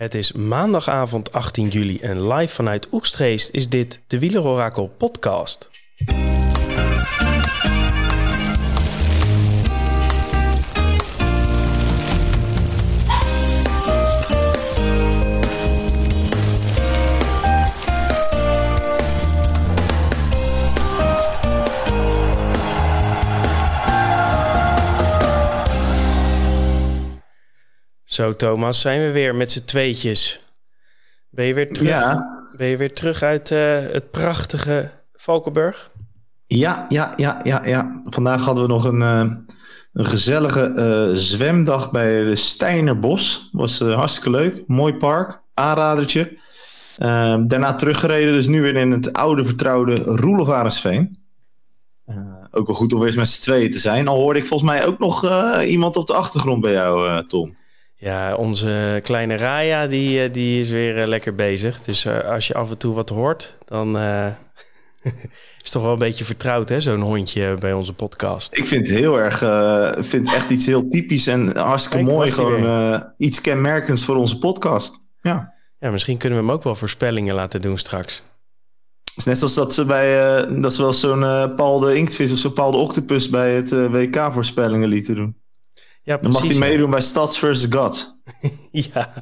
Het is maandagavond 18 juli en live vanuit Oegstgeest is dit de Wielerorakel podcast. Zo Thomas, zijn we weer met z'n tweetjes. Ben je weer terug, Ja. ben je weer terug uit eh, het prachtige Valkenburg? Ja, ja, ja, ja, ja. Vandaag hadden we nog een, eh, een gezellige eh, zwemdag bij de Steinerbos. Was hartstikke leuk. Mooi park. Aanradertje. Eh, daarna teruggereden, dus nu weer in het oude vertrouwde Roelof Eh ook wel goed om weer eens met z'n tweeën te zijn. Al hoorde ik volgens mij ook nog iemand op de achtergrond bij jou, Tom. Ja, onze kleine Raya die, eh, die is weer eh, lekker bezig. Dus eh, als je af en toe wat hoort, dan eh, is het toch wel een beetje vertrouwd, hè? Zo'n hondje bij onze podcast. Ik vind het heel erg, eh vind echt iets heel typisch en hartstikke Kijk, mooi. Gewoon eh, iets kenmerkends voor onze podcast. Ja. Ja, misschien kunnen we hem ook wel voorspellingen laten doen straks. Het is net zoals dat ze bij, eh, dat ze wel zo'n eh Paul de Inktvis of zo'n Paul de Octopus bij het WK voorspellingen lieten doen. Ja, Dan mag hij meedoen bij Stads vs. God. Ja,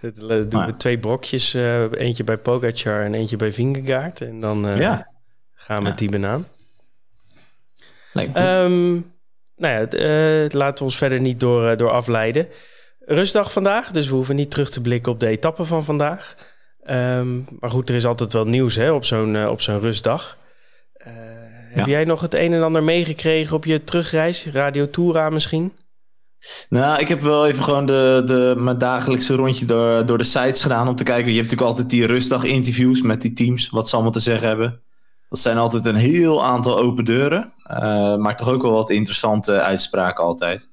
dat eh, doen we Maar- twee brokjes. eh, eentje bij Pogacar en eentje bij Vingegaard. En dan eh, Ja. gaan we met Ja. die banaan. Lijkt me goed. Ehm, nou ja, laten we ons verder niet door, door afleiden. Rustdag vandaag, dus we hoeven niet terug te blikken op de etappe van vandaag. Ehm, maar goed, er is altijd wel nieuws hè, op zo'n op zo'n rustdag. Heb jij nog het een en ander meegekregen op je terugreis? Radio Toura misschien? Nou, ik heb wel even gewoon de, de, mijn dagelijkse rondje door, door de sites gedaan om te kijken. Je hebt natuurlijk altijd die rustdag interviews met die teams, wat ze allemaal te zeggen hebben. Dat zijn altijd een heel aantal open deuren, eh, maar toch ook wel wat interessante uitspraken altijd.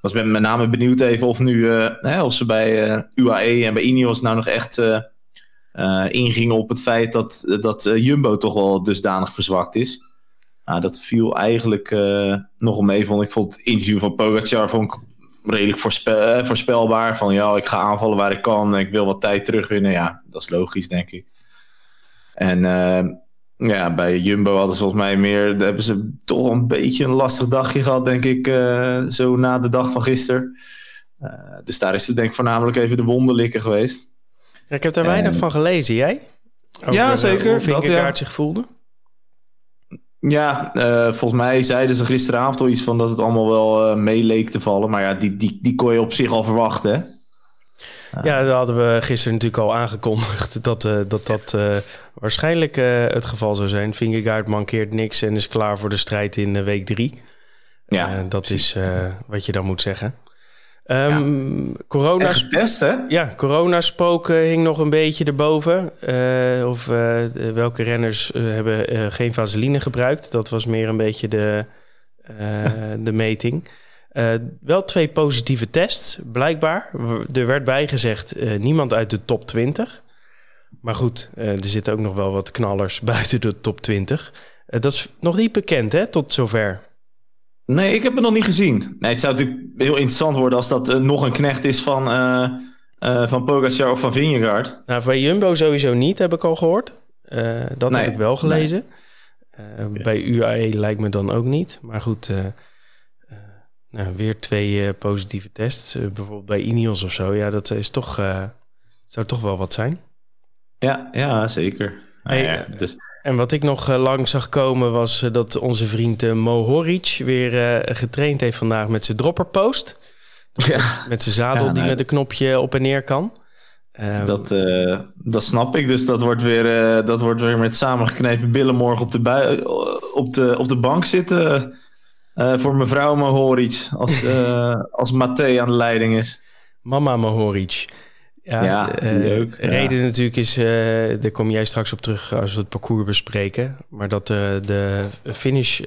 Was ben met name benieuwd even of nu, eh, hè, of ze bij eh, UAE en bij Ineos nou nog echt ingingen op het feit dat, dat Jumbo toch wel dusdanig verzwakt is. Nou, dat viel eigenlijk eh, nogal mee. Vond ik vond het interview van Pogacar vond ik redelijk eh, voorspelbaar. Van ja, ik ga aanvallen waar ik kan. en Ik wil wat tijd terugwinnen. Ja, dat is logisch, denk ik. En eh, ja, bij Jumbo hadden ze volgens mij meer... daar hebben ze toch een beetje een lastig dagje gehad, denk ik. zo na de dag van gisteren. Dus daar is het denk ik voornamelijk even de wonderlikken geweest. Ja, ik heb daar weinig van gelezen. Jij? Ja, zeker. Hoe Dat, ja. zich voelde? Ja, eh, volgens mij zeiden ze gisteravond al iets van dat het allemaal wel eh mee leek te vallen. Maar ja, die, die, die kon je op zich al verwachten, hè? Ja, dat hadden we gisteren natuurlijk al aangekondigd dat eh, dat, dat eh, waarschijnlijk het geval zou zijn. Vingegaard mankeert niks en is klaar voor de strijd in week drie. Ja, dat precies. is wat je dan moet zeggen. Ehm corona, En getest, hè? ja, coronaspook hing nog een beetje erboven. Eh, of eh, welke renners eh, hebben eh, geen vaseline gebruikt. Dat was meer een beetje de, eh, de meting. Eh, wel twee positieve tests, blijkbaar. Er werd bijgezegd eh, niemand uit de top 20. Maar goed, eh, er zitten ook nog wel wat knallers buiten de top 20. Eh, dat is nog niet bekend, hè, tot zover. Nee, ik heb het nog niet gezien. Nee, het zou natuurlijk heel interessant worden als dat eh, nog een knecht is van, eh eh van Pogacar of van Vingegaard. Nou, bij Jumbo sowieso niet, heb ik al gehoord. Eh, dat Nee, heb ik wel gelezen. Bij UAE lijkt me dan ook niet. Maar goed, nou, weer twee positieve tests. Bijvoorbeeld bij Ineos of zo. Ja, dat is toch, zou toch wel wat zijn. Ja, ja zeker. Hey, ja, dus, En wat ik nog eh, lang zag komen was eh, dat onze vriend eh, Mo Horic weer getraind heeft vandaag met zijn dropperpost. ja, Met zijn zadel Ja, die met een knopje op en neer kan. Eh, dat, eh, dat snap ik. Dus dat wordt weer, eh, dat wordt weer met samengeknepen billen morgen op de, bui- op de, op de bank zitten. eh, voor mevrouw Mohoric. Als, eh als Mathé aan de leiding is. Mama Mohoric. Ja, Ja, eh, leuk, ja. Reden natuurlijk is, eh, daar kom jij straks op terug als we het parcours bespreken. Maar dat eh, de finish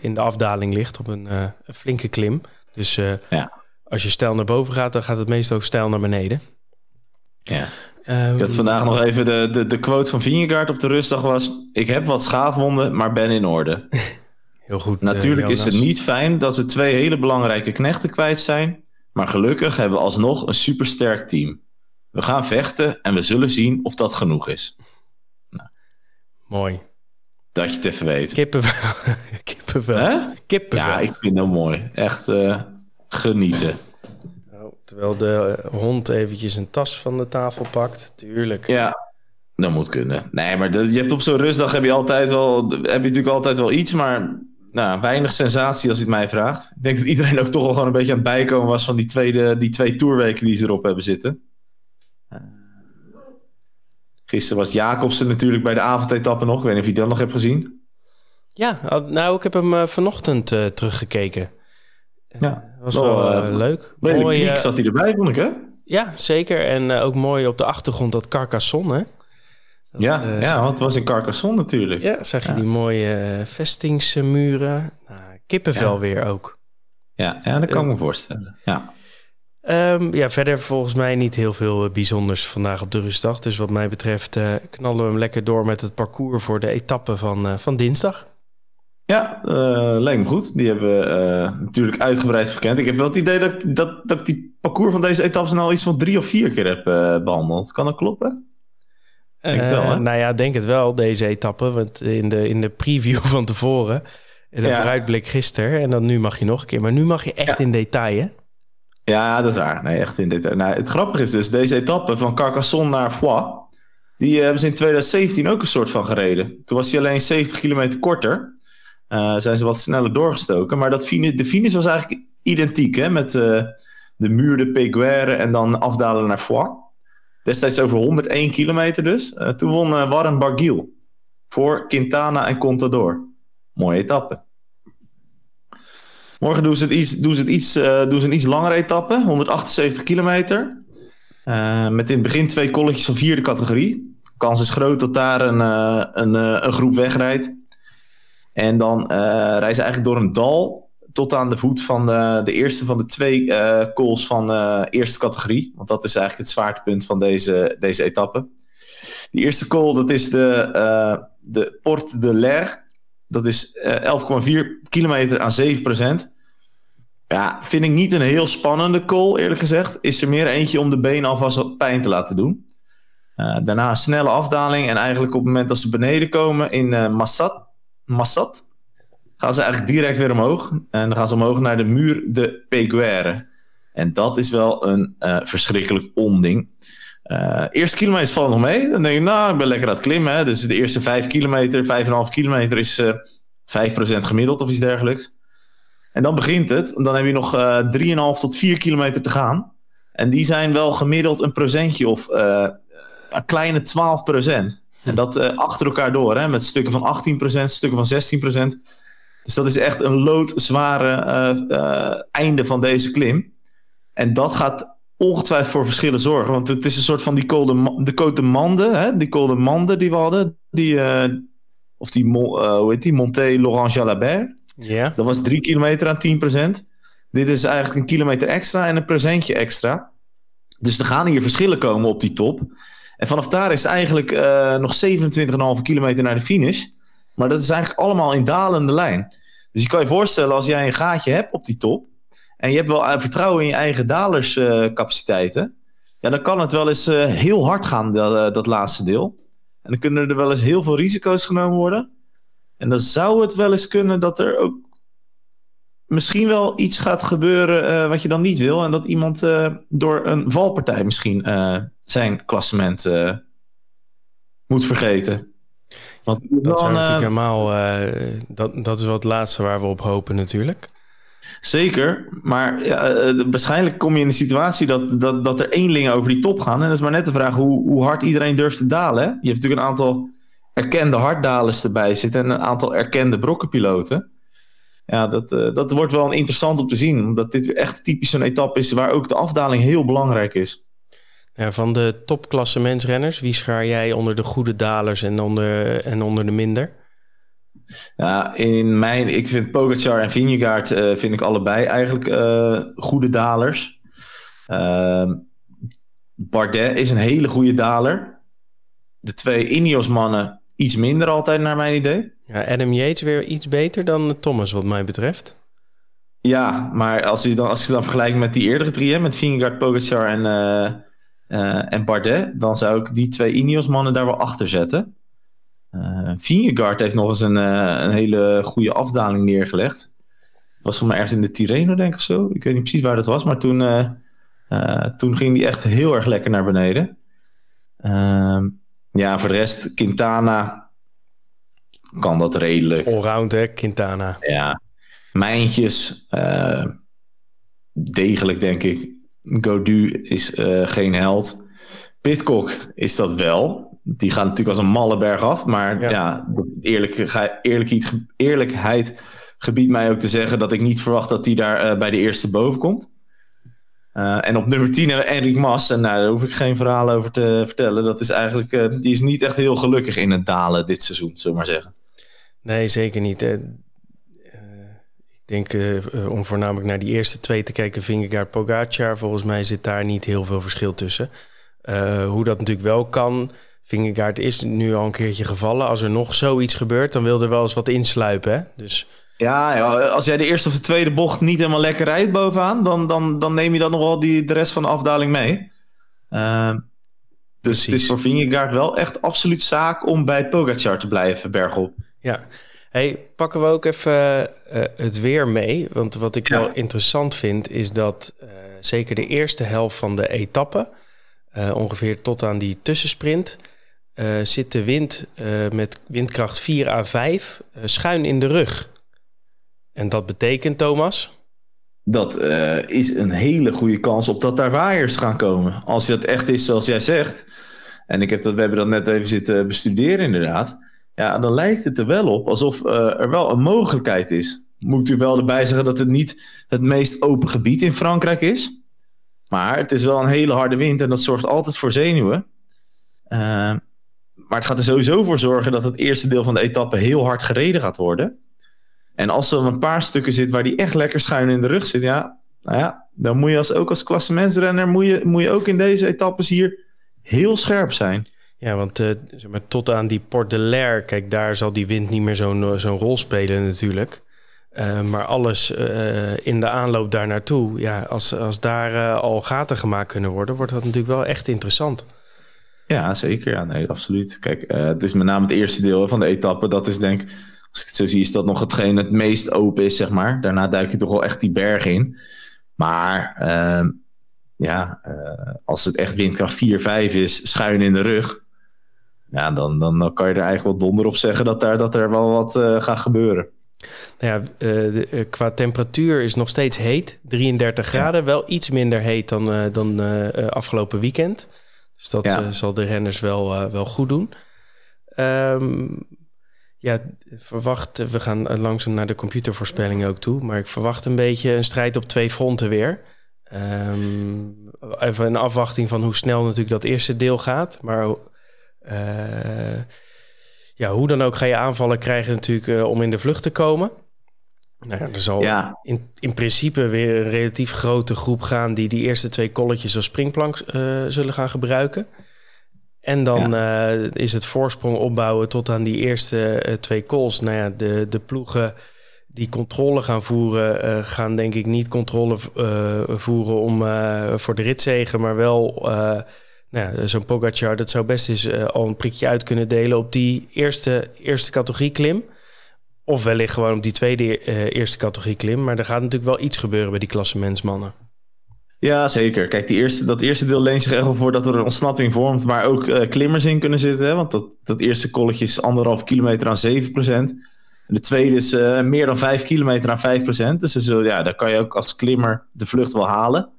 in de afdaling ligt op een, een flinke klim. Dus Ja. als je stijl naar boven gaat, dan gaat het meestal ook stijl naar beneden. Ja. Ehm, Ik had vandaag nog even de, de, de quote van Vingegaard op de rustdag was... Ik heb wat schaafwonden, maar ben in orde. Heel goed. Natuurlijk is het niet fijn dat ze twee hele belangrijke knechten kwijt zijn. Maar gelukkig hebben we alsnog een supersterk team. We gaan vechten en we zullen zien of dat genoeg is. Mooi. Dat je het even weet. Kippenvel. Kippenvel. Kippenvel. Ja, ik vind dat mooi. Echt eh, genieten. Oh, terwijl de eh, hond eventjes een tas van de tafel pakt. Tuurlijk. Ja, dat moet kunnen. Nee, maar dat, je hebt op zo'n rustdag heb je, altijd wel, heb je natuurlijk altijd wel iets, maar nou, weinig sensatie als je het mij vraagt. Ik denk dat iedereen ook toch wel gewoon een beetje aan het bijkomen was van die, tweede, die twee tourweken die ze erop hebben zitten. Uh, gisteren was Jacobsen natuurlijk bij de avondetappe nog. Ik weet niet of je dat nog hebt gezien. Ja, nou, ik heb hem uh, vanochtend uh, teruggekeken. Ja, was wel, leuk. Mooi zat hij erbij, vond ik, hè? Ja, zeker. En ook mooi op de achtergrond dat Carcassonne, hè? Dat, ja, uh, ja, want het was in Carcassonne natuurlijk. Ja, zag je ja. die mooie vestingsmuren. Nou, kippenvel ja. weer ook. Ja, ja dat kan ik me voorstellen. Ja. Um, ja, verder volgens mij niet heel veel bijzonders vandaag op de rustdag. Dus wat mij betreft uh, knallen we hem lekker door met het parcours voor de etappe van, uh, van dinsdag. Ja, uh, lijkt me goed. Die hebben we natuurlijk uitgebreid verkend. Ik heb wel het idee dat, dat, dat ik die parcours van deze etappes nou iets van drie of vier keer heb behandeld. Kan dat kloppen? Denk het wel, hè? Nou ja, denk het wel, deze etappe. Want in de, in de preview van tevoren, de ja. vooruitblik gisteren... en dan nu mag je nog een keer. Maar nu mag je echt ja. in detail, hè? Ja, dat is waar. Nee, echt in detail. Nou, het grappige is dus, deze etappe van Carcassonne naar Foix... die hebben ze in 2017 ook een soort van gereden. Toen was hij alleen 70 kilometer korter. Uh, zijn ze wat sneller doorgestoken. Maar dat de finish was eigenlijk identiek, hè? Met uh, de muur de Peguerre en dan afdalen naar Foix. Destijds over 101 kilometer dus. Toen won Warren Barguil. Voor Quintana en Contador. Mooie etappe. Morgen doen ze, het iets, doen ze, het iets, uh, doen ze een iets langere etappe. 178 kilometer. met in het begin twee kolletjes van vierde categorie. Kans is groot dat daar een, een, een groep wegrijdt. En dan rijden ze eigenlijk door een dal tot aan de voet van de, de eerste van de twee calls van eerste categorie. Want dat is eigenlijk het zwaartepunt van deze, deze etappe. Die eerste call, dat is de, de Porte de l'Air. Dat is 11,4 kilometer aan 7% Ja, vind ik niet een heel spannende call, eerlijk gezegd. Is er meer eentje om de benen alvast wat pijn te laten doen. daarna een snelle afdaling. En eigenlijk op het moment dat ze beneden komen in Massat, Massat gaan ze eigenlijk direct weer omhoog. En dan gaan ze omhoog naar de muur de Peguerre. En dat is wel een verschrikkelijk onding. Uh, eerste kilometer vallen nog mee. Dan denk je, nou, ik ben lekker aan het klimmen. Hè? Dus de eerste 5 kilometer, 5,5 kilometer is uh, 5% gemiddeld of iets dergelijks. En dan begint het. Dan heb je nog uh, 3,5 tot 4 kilometer te gaan. En die zijn wel gemiddeld een procentje of een kleine 12 procent. En dat achter elkaar door, hè? met stukken van 18 procent, stukken van 16 procent. Dus dat is echt een loodzware einde van deze klim. En dat gaat ongetwijfeld voor verschillen zorgen. Want het is een soort van die col de, de Côte de Mande, hè? die col de Mande die we hadden. Die, uh, of die, hoe heet die, Monté Laurent Jalabert. Ja. Dat was drie kilometer aan 10%. Dit is eigenlijk een kilometer extra en een procentje extra. Dus er gaan hier verschillen komen op die top. En vanaf daar is het eigenlijk nog 27,5 kilometer naar de finish. Maar dat is eigenlijk allemaal in dalende lijn. Dus je kan je voorstellen als jij een gaatje hebt op die top. En je hebt wel vertrouwen in je eigen dalerscapaciteiten. Ja, dan kan het wel eens uh, heel hard gaan, dat, uh, dat laatste deel. En dan kunnen er wel eens heel veel risico's genomen worden. En dan zou het wel eens kunnen dat er ook misschien wel iets gaat gebeuren wat je dan niet wil. En dat iemand door een valpartij misschien zijn klassement moet vergeten. Want dat dan, zou natuurlijk helemaal. Dat, dat is wel het laatste waar we op hopen, natuurlijk. Zeker, maar ja, uh, waarschijnlijk kom je in de situatie dat, dat, dat er eenlingen over die top gaan. En dat is maar net de vraag hoe, hoe hard iedereen durft te dalen. Hè? Je hebt natuurlijk een aantal erkende harddalers erbij zitten en een aantal erkende brokkenpiloten. Ja, dat, dat wordt wel interessant om te zien, omdat dit echt typisch een etappe is waar ook de afdaling heel belangrijk is. Ja, van de topklasse mensrenners, wie schaar jij onder de goede dalers en onder, en onder de minder? Ja, in mijn, ik vind Pogacar en Vingegaard uh, vind ik allebei eigenlijk uh, goede dalers. Uh, Bardet is een hele goede daler. De twee Ineos mannen iets minder altijd naar mijn idee. Ja, Adam Yates weer iets beter dan Thomas wat mij betreft. Ja, maar als je dan, als je dan vergelijkt met die eerdere drie, hè, met Vingegaard, Pogacar en en Bardet, dan zou ik die twee Ineos-mannen daar wel achter zetten. Uh, Vingegaard heeft nog eens een, een hele goede afdaling neergelegd. Was voor mij ergens in de Tirreno, denk ik of zo. Ik weet niet precies waar dat was, maar toen, toen ging die echt heel erg lekker naar beneden. Ehm, ja, voor de rest, Quintana kan dat redelijk. Allround, hè, Quintana. Ja, Mijntjes, degelijk denk ik. Godu is geen held. Pitcock is dat wel. Die gaat natuurlijk als een malle berg af. Maar ja, ja eerlijk, eerlijkheid gebiedt mij ook te zeggen dat ik niet verwacht dat hij daar uh, bij de eerste boven komt. Uh, en op nummer 10 Enric Mas. En nou, daar hoef ik geen verhaal over te vertellen. Dat is eigenlijk, uh, die is niet echt heel gelukkig in het dalen dit seizoen, zullen maar zeggen. Nee, zeker niet. Ik denk, om voornamelijk naar die eerste twee te kijken, Vingegaard Pogacar. Volgens mij zit daar niet heel veel verschil tussen. hoe dat natuurlijk wel kan. Vingegaard is nu al een keertje gevallen. Als er nog zoiets gebeurt, dan wil er wel eens wat insluipen. Hè? Dus ja, ja, als jij de eerste of de tweede bocht niet helemaal lekker rijdt bovenaan, dan, dan, dan neem je dan nog wel die, de rest van de afdaling mee. Uh, dus het is voor Vingegaard wel echt absoluut zaak om bij Pogacar te blijven bergop. Ja, hey, pakken we ook even uh, het weer mee. Want wat ik wel interessant vind, is dat uh, zeker de eerste helft van de etappe, ongeveer tot aan die tussensprint, zit de wind met windkracht 4 à 5 schuin in de rug. En dat betekent, Thomas? Dat is een hele goede kans op dat daar waaiers gaan komen. Als dat echt is zoals jij zegt. En ik heb dat, we hebben dat net even zitten bestuderen inderdaad. Ja, dan lijkt het er wel op alsof er wel een mogelijkheid is. Moet u wel erbij zeggen dat het niet het meest open gebied in Frankrijk is. Maar het is wel een hele harde wind en dat zorgt altijd voor zenuwen. Maar het gaat er sowieso voor zorgen dat het eerste deel van de etappe heel hard gereden gaat worden. En als er een paar stukken zit waar die echt lekker schuin in de rug zit, ja, nou ja, dan moet je als, ook als klassementsrenner moet je, moet je ook in deze etappes hier heel scherp zijn. Ja, want uh, zeg maar, tot aan die Port de Lair, kijk, daar zal die wind niet meer zo'n zo'n rol spelen natuurlijk. Uh, maar alles in de aanloop daar naartoe, ja, als, als daar al gaten gemaakt kunnen worden, wordt dat natuurlijk wel echt interessant. Ja, zeker. Ja, nee, absoluut. Kijk, het is met name het eerste deel van de etappe. Dat is denk ik als ik het zo zie, is dat nog hetgeen het meest open is, zeg maar. Daarna duik je toch wel echt die berg in. Maar uh, ja, uh, als het echt windkracht 4, 5 is, schuin in de rug. Ja, dan, dan, dan kan je er eigenlijk wel donder op zeggen dat, daar, dat er wel wat uh, gaat gebeuren. Nou ja, de, qua temperatuur is nog steeds heet. 33 graden, wel iets minder heet dan, dan afgelopen weekend. Dus dat ja. zal de renners wel, wel goed doen. Um, ja, verwacht, we gaan langzaam naar de computervoorspellingen ook toe. Maar ik verwacht een beetje een strijd op twee fronten weer. Um, even een afwachting van hoe snel natuurlijk dat eerste deel gaat. Maar uh, ja, hoe dan ook ga je aanvallen krijgen natuurlijk uh, om in de vlucht te komen. Nou ja, er zal ja. in, in principe weer een relatief grote groep gaan die die eerste twee kolletjes als springplank uh, zullen gaan gebruiken. En dan ja. uh, is het voorsprong opbouwen tot aan die eerste uh, twee calls. Nou ja, de, de ploegen die controle gaan voeren, gaan denk ik niet controle voeren om voor de ritzegen, maar wel nou ja, zo'n Pogacar, dat zou best eens al een prikje uit kunnen delen op die eerste, eerste categorie klim. Of wellicht gewoon op die tweede eerste categorie klim. Maar er gaat natuurlijk wel iets gebeuren bij die klassementsmannen. Ja, zeker. Kijk, die eerste, dat eerste deel leent zich echt wel voor dat er een ontsnapping vormt, waar ook uh, klimmers in kunnen zitten. Hè? Want dat, dat eerste kolletje is anderhalf kilometer aan 7 procent. En de tweede is uh, meer dan 5 kilometer aan 5 procent. Dus, ja, daar kan je ook als klimmer de vlucht wel halen.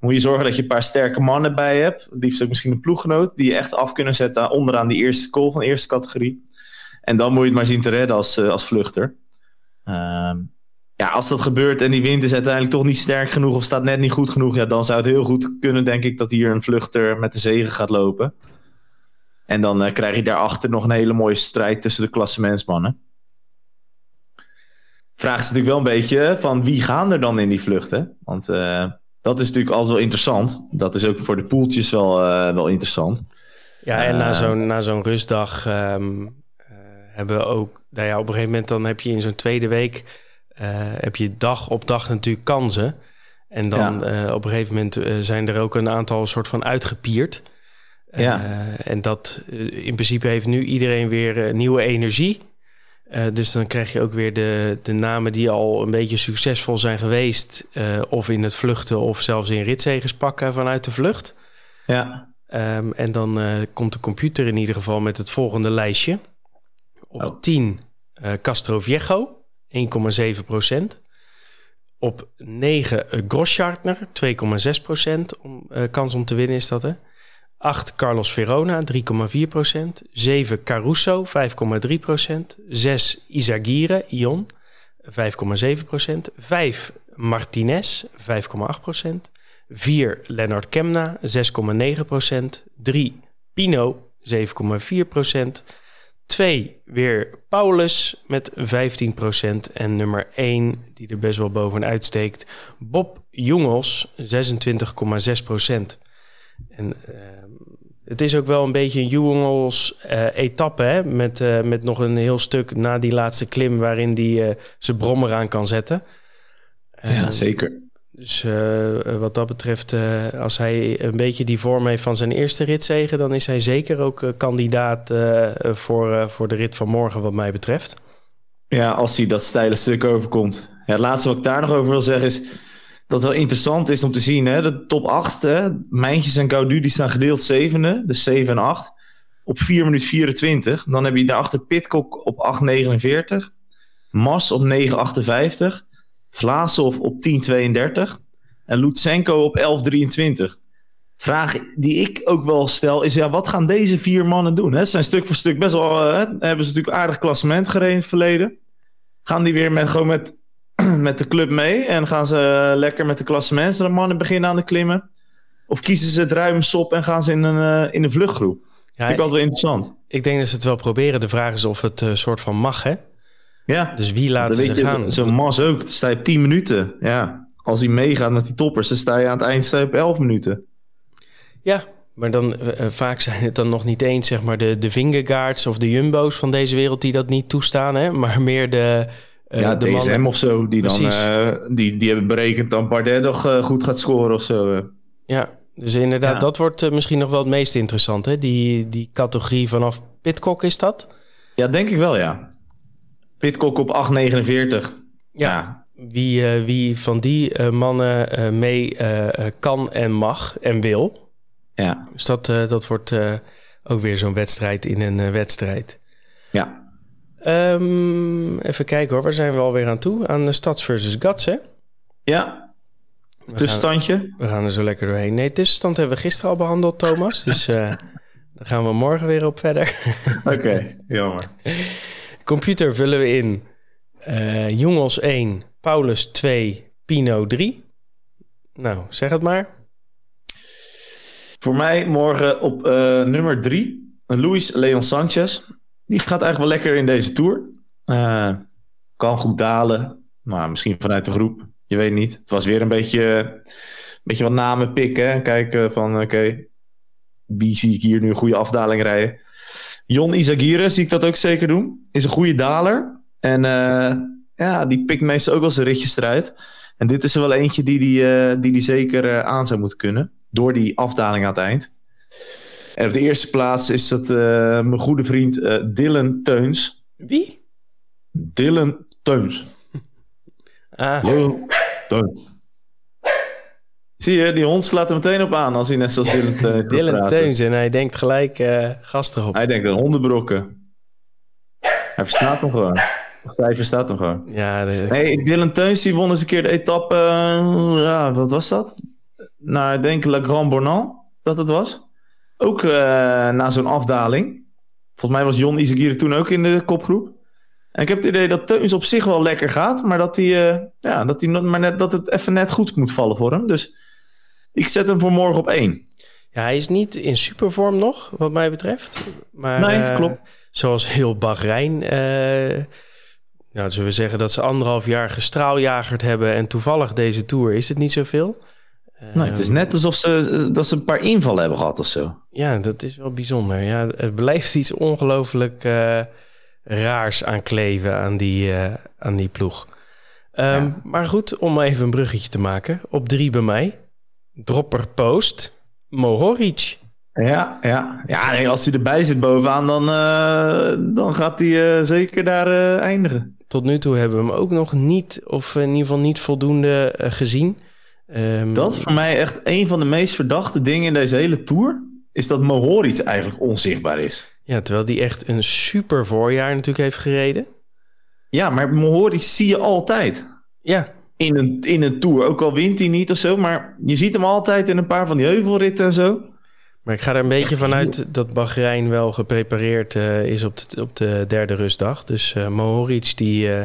Moet je zorgen dat je een paar sterke mannen bij hebt. Liefst ook misschien een ploeggenoot. Die je echt af kunnen zetten onderaan die eerste call van de eerste categorie. En dan moet je het maar zien te redden als, uh, als vluchter. Ehm ja, als dat gebeurt en die wind is uiteindelijk toch niet sterk genoeg of staat net niet goed genoeg, ja, dan zou het heel goed kunnen, denk ik, dat hier een vluchter met de zegen gaat lopen. En dan uh, krijg je daarachter nog een hele mooie strijd tussen de klassementsmannen. Vraag is natuurlijk wel een beetje van wie gaan er dan in die vluchten? Want uh, dat is natuurlijk altijd wel interessant. Dat is ook voor de poeltjes wel, uh, wel interessant. Ja, en na zo'n na zo'n rustdag um, hebben we ook... Nou ja, op een gegeven moment dan heb je in zo'n tweede week uh, heb je dag op dag natuurlijk kansen. En dan eh, op een gegeven moment eh, zijn er ook een aantal soort van uitgepierd. Ja. Eh, en dat in principe heeft nu iedereen weer nieuwe energie. dus dan krijg je ook weer de, de namen die al een beetje succesvol zijn geweest. of in het vluchten of zelfs in ritzegers pakken vanuit de vlucht. Ja. Ehm, en dan komt de computer in ieder geval met het volgende lijstje. Op Oh. 10 Castro Viejo, 1,7 procent. Op 9 uh, Groschartner, 2,6 procent. Om, uh, kans om te winnen is dat, hè? 8 Carlos Verona, 3,4 procent. 7 Caruso, 5,3 procent. 6 Izagirre, Ion, 5,7 procent. 5 Martinez, 5,8 procent. 4 Lennart Kemna, 6,9 procent. 3 Pino, 7,4 procent. 2 weer Paulus met 15% en nummer 1 die er best wel bovenuit steekt, Bob Jongels 26,6%. En uh, het is ook wel een beetje een Jongels uh, etappe hè? Met, uh, met nog een heel stuk na die laatste klim waarin hij zijn brommer aan kan zetten. Ja, zeker. Dus uh, wat dat betreft, uh, als hij een beetje die vorm heeft van zijn eerste ritzegen, dan is hij zeker ook kandidaat voor, voor de rit van morgen, wat mij betreft. Ja, als hij dat steile stuk overkomt. Het laatste wat ik daar nog over wil zeggen is dat het wel interessant is om te zien. Hè? De top 8, hè? Mijntjes en Gaudu, die staan gedeeld zevende, dus 7 en 8. Op 4 minuut 24. Dan heb je daarachter Pitcock op 8,49. Mas op 9,58. Vlasov op 10.32 en Lutsenko op 11.23. Vraag die ik ook wel stel is, ja, wat gaan deze vier mannen doen? Hè? Ze zijn stuk voor stuk best wel, hè? hebben ze natuurlijk aardig klassement gereden in het verleden. Gaan die weer met, gewoon met, met de club mee en gaan ze lekker met de klassementen de mannen beginnen aan de klimmen? Of kiezen ze het ruim sop en gaan ze in een, uh, in een vluchtgroep? Ja, Vind ik altijd wel interessant. Ik denk dat ze het wel proberen. De vraag is of het uh, soort van mag, hè? Ja. Dus wie laten ze je, gaan? Zo'n Mas ook. Sta je op 10 minuten. Ja. Als hij meegaat met die toppers, dan sta je aan het eind sta je op 11 minuten. Ja, maar dan uh, vaak zijn het dan nog niet eens zeg maar de, de Vingegaards of de Jumbo's van deze wereld die dat niet toestaan, hè? maar meer de. Uh, ja, de DSM mannen. of zo, die dan uh, die, die hebben berekend dat Bardet nog goed gaat scoren of zo. Ja, dus inderdaad, ja. dat wordt misschien nog wel het meest interessant, hè? Die, die categorie vanaf Pitcock is dat? Ja, denk ik wel, ja. Pitcock op 8,49. Ja. ja. Wie, uh, wie van die uh, mannen uh, mee kan en mag en wil. Ja. Dus dat, dat wordt ook weer zo'n wedstrijd in een wedstrijd. Ja. Um, even kijken hoor, waar zijn we alweer aan toe? Aan de Stads versus Gats, hè? Ja. We Tussenstandje? Gaan, we gaan er zo lekker doorheen. Nee, tussenstand hebben we gisteren al behandeld, Thomas. dus daar gaan we morgen weer op verder. Oké, okay, jammer. Computer vullen we in uh, Jongels 1, Paulus 2, Pino 3. Nou, zeg het maar. Voor mij morgen op uh, nummer 3, Luis Leon Sanchez. Die gaat eigenlijk wel lekker in deze tour. Uh, kan goed dalen, maar misschien vanuit de groep. Je weet niet. Het was weer een beetje, beetje wat namen pikken. Kijken van, oké, wie zie ik hier nu een goede afdaling rijden? Jon Izagirre zie ik dat ook zeker doen. Is een goede daler. En uh, ja, die pikt meestal ook wel zijn ritjes eruit. En dit is er wel eentje die die, uh, die, die zeker uh, aan zou moeten kunnen. Door die afdaling aan het eind. En op de eerste plaats is dat mijn goede vriend Dylan Teuns. Wie? Dylan Teuns. Ah. Dylan Teuns. Zie je, die hond slaat er meteen op aan als hij net zoals Dylan Teuns Dylan Teuns en hij denkt gelijk uh, gast erop. Hij denkt een hondenbrokken. Hij verstaat hem gewoon. Of zij verstaat hem gewoon. Ja, de... Dylan Teuns die won eens een keer de etappe... Uh, ja, wat was dat? Nou, ik denk La Grand Bornand dat het was. Ook uh, na zo'n afdaling. Volgens mij was Jon Izagirre toen ook in de kopgroep. En ik heb het idee dat Teuns op zich wel lekker gaat, maar dat, hij, ja, dat, hij, maar net, dat het even net goed moet vallen voor hem. Dus ik zet hem voor morgen op één. Ja, hij is niet in supervorm nog, wat mij betreft. Maar, nee, uh, klopt. Zoals heel Bahrein. Uh, nou, zullen we zeggen dat ze anderhalf jaar gestraaljagerd hebben en toevallig deze tour is het niet zoveel. Nee, het is net alsof ze, dat ze een paar invallen hebben gehad of zo. Ja, dat is wel bijzonder. Ja, het blijft iets ongelooflijk raars aan kleven aan die, uh, aan die ploeg. Ehm, maar goed, om even een bruggetje te maken. Op drie bij mij. Dropper post. Mohoric. Ja, ja. ja nee, als hij erbij zit bovenaan, dan, uh, dan gaat hij uh, zeker daar uh, eindigen. Tot nu toe hebben we hem ook nog niet, of in ieder geval niet voldoende gezien. Um, dat is voor mij echt een van de meest verdachte dingen in deze hele tour. Is dat Mohoric eigenlijk onzichtbaar is. Ja, terwijl die echt een super voorjaar natuurlijk heeft gereden. Ja, maar Mohoric zie je altijd. Ja. In een, in een tour. Ook al wint hij niet of zo. Maar je ziet hem altijd in een paar van die heuvelritten en zo. Maar ik ga er een beetje vanuit dat Bahrein wel geprepareerd uh, is op de, op de derde rustdag. Dus uh, Mohoric die, uh,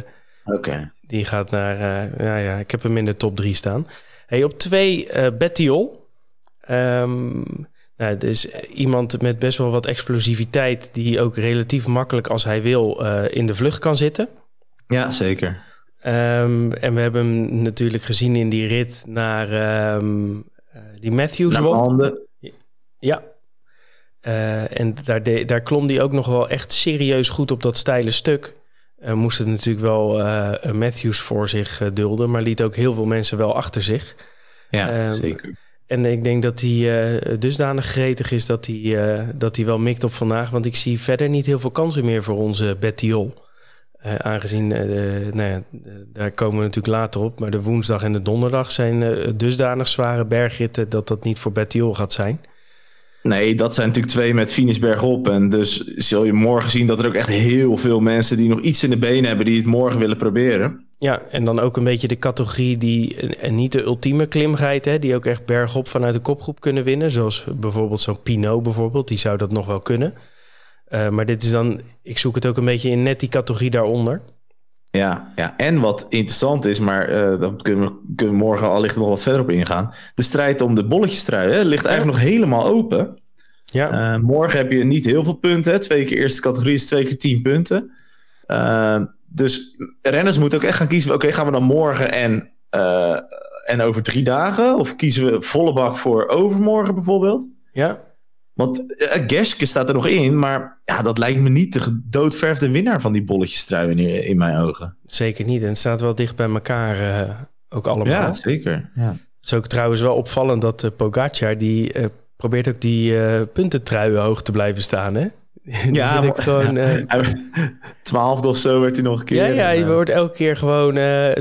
okay. die gaat naar... ja, ja, ik heb hem in de top drie staan. Hey, op twee Bettiol. Um, nou, dus iemand met best wel wat explosiviteit... die ook relatief makkelijk als hij wil in de vlucht kan zitten. Ja, zeker. Um, en we hebben hem natuurlijk gezien in die rit naar um, die Matthews won. Ja. Uh, en daar, de, daar klom hij ook nog wel echt serieus goed op dat steile stuk. Uh, moest het natuurlijk wel uh, Matthews voor zich dulden, maar liet ook heel veel mensen wel achter zich. Ja, zeker. En ik denk dat hij dusdanig gretig is dat hij, dat hij wel mikt op vandaag. Want ik zie verder niet heel veel kansen meer voor onze Bettiol. Uh, aangezien, uh, nou ja, daar komen we natuurlijk later op. Maar de woensdag en de donderdag zijn uh, dusdanig zware bergritten dat dat niet voor Bettiol gaat zijn. Nee, dat zijn natuurlijk twee met finish bergop. En dus zul je morgen zien dat er ook echt heel veel mensen die nog iets in de benen hebben die het morgen willen proberen. Ja, en dan ook een beetje de categorie die en niet de ultieme klimheid, hè, die ook echt bergop vanuit de kopgroep kunnen winnen. Zoals bijvoorbeeld zo'n Pinot bijvoorbeeld, die zou dat nog wel kunnen. Uh, maar dit is dan, ik zoek het ook een beetje in net die categorie daaronder. Ja, ja, en wat interessant is, maar uh, dan kunnen we, kunnen we morgen allicht nog wat verder op ingaan. De strijd om de bolletjestrui hè, ligt eigenlijk nog helemaal open. Ja. Uh, morgen heb je niet heel veel punten. Hè. Twee keer eerste categorie is twee keer tien punten. Uh, dus renners moeten ook echt gaan kiezen. Oké, okay, gaan we dan morgen en, en over drie dagen? Of kiezen we volle bak voor overmorgen bijvoorbeeld? Ja. Want uh, Geske staat er nog in, maar ja, dat lijkt me niet de doodverfde winnaar van die bolletjestrui in, in mijn ogen. Zeker niet. En het staat wel dicht bij elkaar uh, ook allemaal. Ja, zeker. Ja. Het is ook trouwens wel opvallend dat uh, Pogacar, die probeert ook die puntentruien hoog te blijven staan, hè? ja, ik gewoon. Twaalfde of zo werd hij nog een keer. Ja, ja je wordt elke keer gewoon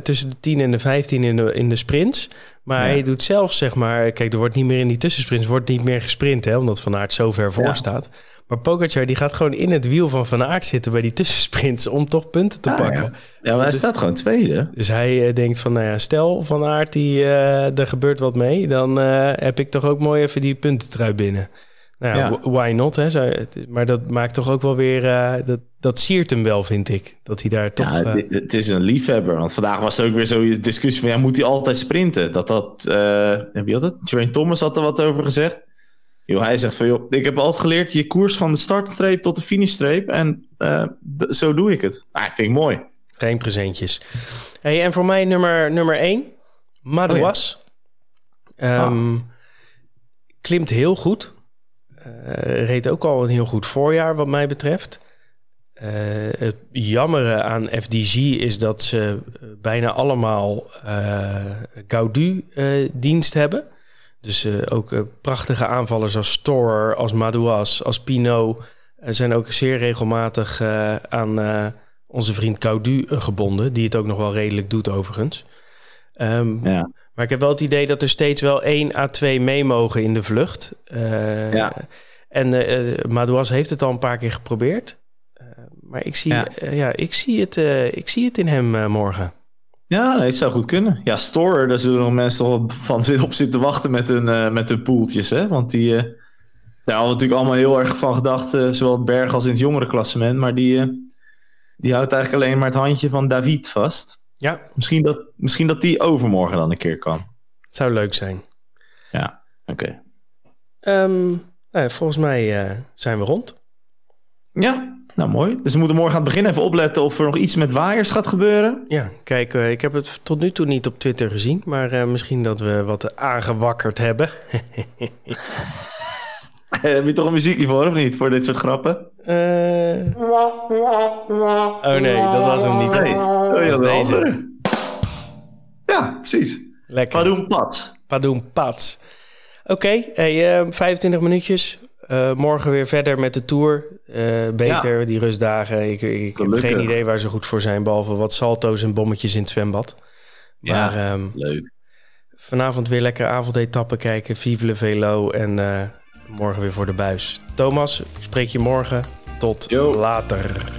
tussen de 10 en de 15 in de, in de sprints. Maar ja. hij doet zelf, zeg maar... Kijk, er wordt niet meer in die tussensprints... wordt niet meer gesprint, hè, omdat Van Aert zo ver voor ja. staat. Maar Pogacar die gaat gewoon in het wiel van Van Aert zitten... bij die tussensprints om toch punten te ah, pakken. Ja, ja maar hij dus, staat gewoon tweede. Dus hij uh, denkt van, nou ja, stel Van Aert, die, uh, er gebeurt wat mee... dan uh, heb ik toch ook mooi even die puntentrui binnen. Nou ja, why not? Hè? Zo, maar dat maakt toch ook wel weer... dat, dat siert hem wel, vind ik. Dat hij daar toch... Ja, het, het is een liefhebber. Want vandaag was er ook weer zo'n discussie van... Ja, moet hij altijd sprinten? Dat dat... Uh, wie had het? Train Thomas had er wat over gezegd. Yo, hij zegt van... Joh, ik heb altijd geleerd... Je koers van de startstreep tot de finishstreep. En uh, zo doe ik het. Ah, vind ik mooi. Geen presentjes. Hey, en voor mij nummer, nummer één. Madouas. Oh, ja. um, ah. Klimt heel goed. Uh, reed ook al een heel goed voorjaar wat mij betreft. Uh, het jammere aan FDG is dat ze bijna allemaal uh, Gaudu-dienst hebben. Dus ook prachtige aanvallers als Storer, als Madouas, als Pinot... zijn ook zeer regelmatig aan onze vriend Gaudu gebonden... die het ook nog wel redelijk doet overigens. Um, ja. Maar ik heb wel het idee dat er steeds wel 1 à 2 mee mogen in de vlucht. ja. En Madouas heeft het al een paar keer geprobeerd... Maar ik zie, ja. Uh, ja ik zie, het, uh, ik zie het in hem uh, morgen. Ja, nee, het zou goed kunnen. Ja, Store, daar zullen nog mensen van op zitten wachten met hun, met hun poeltjes. Hè? Want die, daar hadden we natuurlijk allemaal heel erg van gedacht. zowel het berg als in het jongere klassement. Maar die, die houdt eigenlijk alleen maar het handje van David vast. Ja. Misschien dat, misschien dat die overmorgen dan een keer kan. Zou leuk zijn. Ja, oké. Okay. Um, nou, volgens mij zijn we rond. Ja, nou, mooi. Dus we moeten morgen aan het begin even opletten of er nog iets met waaiers gaat gebeuren. Ja, kijk, uh, ik heb het tot nu toe niet op Twitter gezien, maar uh, misschien dat we wat aangewakkerd hebben. heb je toch een muziekje voor, of niet? Voor dit soort grappen? Uh... Oh nee, dat was hem niet. Nee. Oh, ja, dat is deze. Ja, precies. Lekker. Padoen Pats. Padoen Pats. Oké, hey, eh, 25 minuutjes. Eh, morgen weer verder met de Tour. Eh, beter, die rustdagen. Ik, ik, ik heb geen idee waar ze goed voor zijn... behalve wat salto's en bommetjes in het zwembad. Ja. Maar ehm, Leuk. vanavond weer lekker avondetappen kijken. Vive le Velo en eh, morgen weer voor de buis. Thomas, ik spreek je morgen. Tot Yo. later.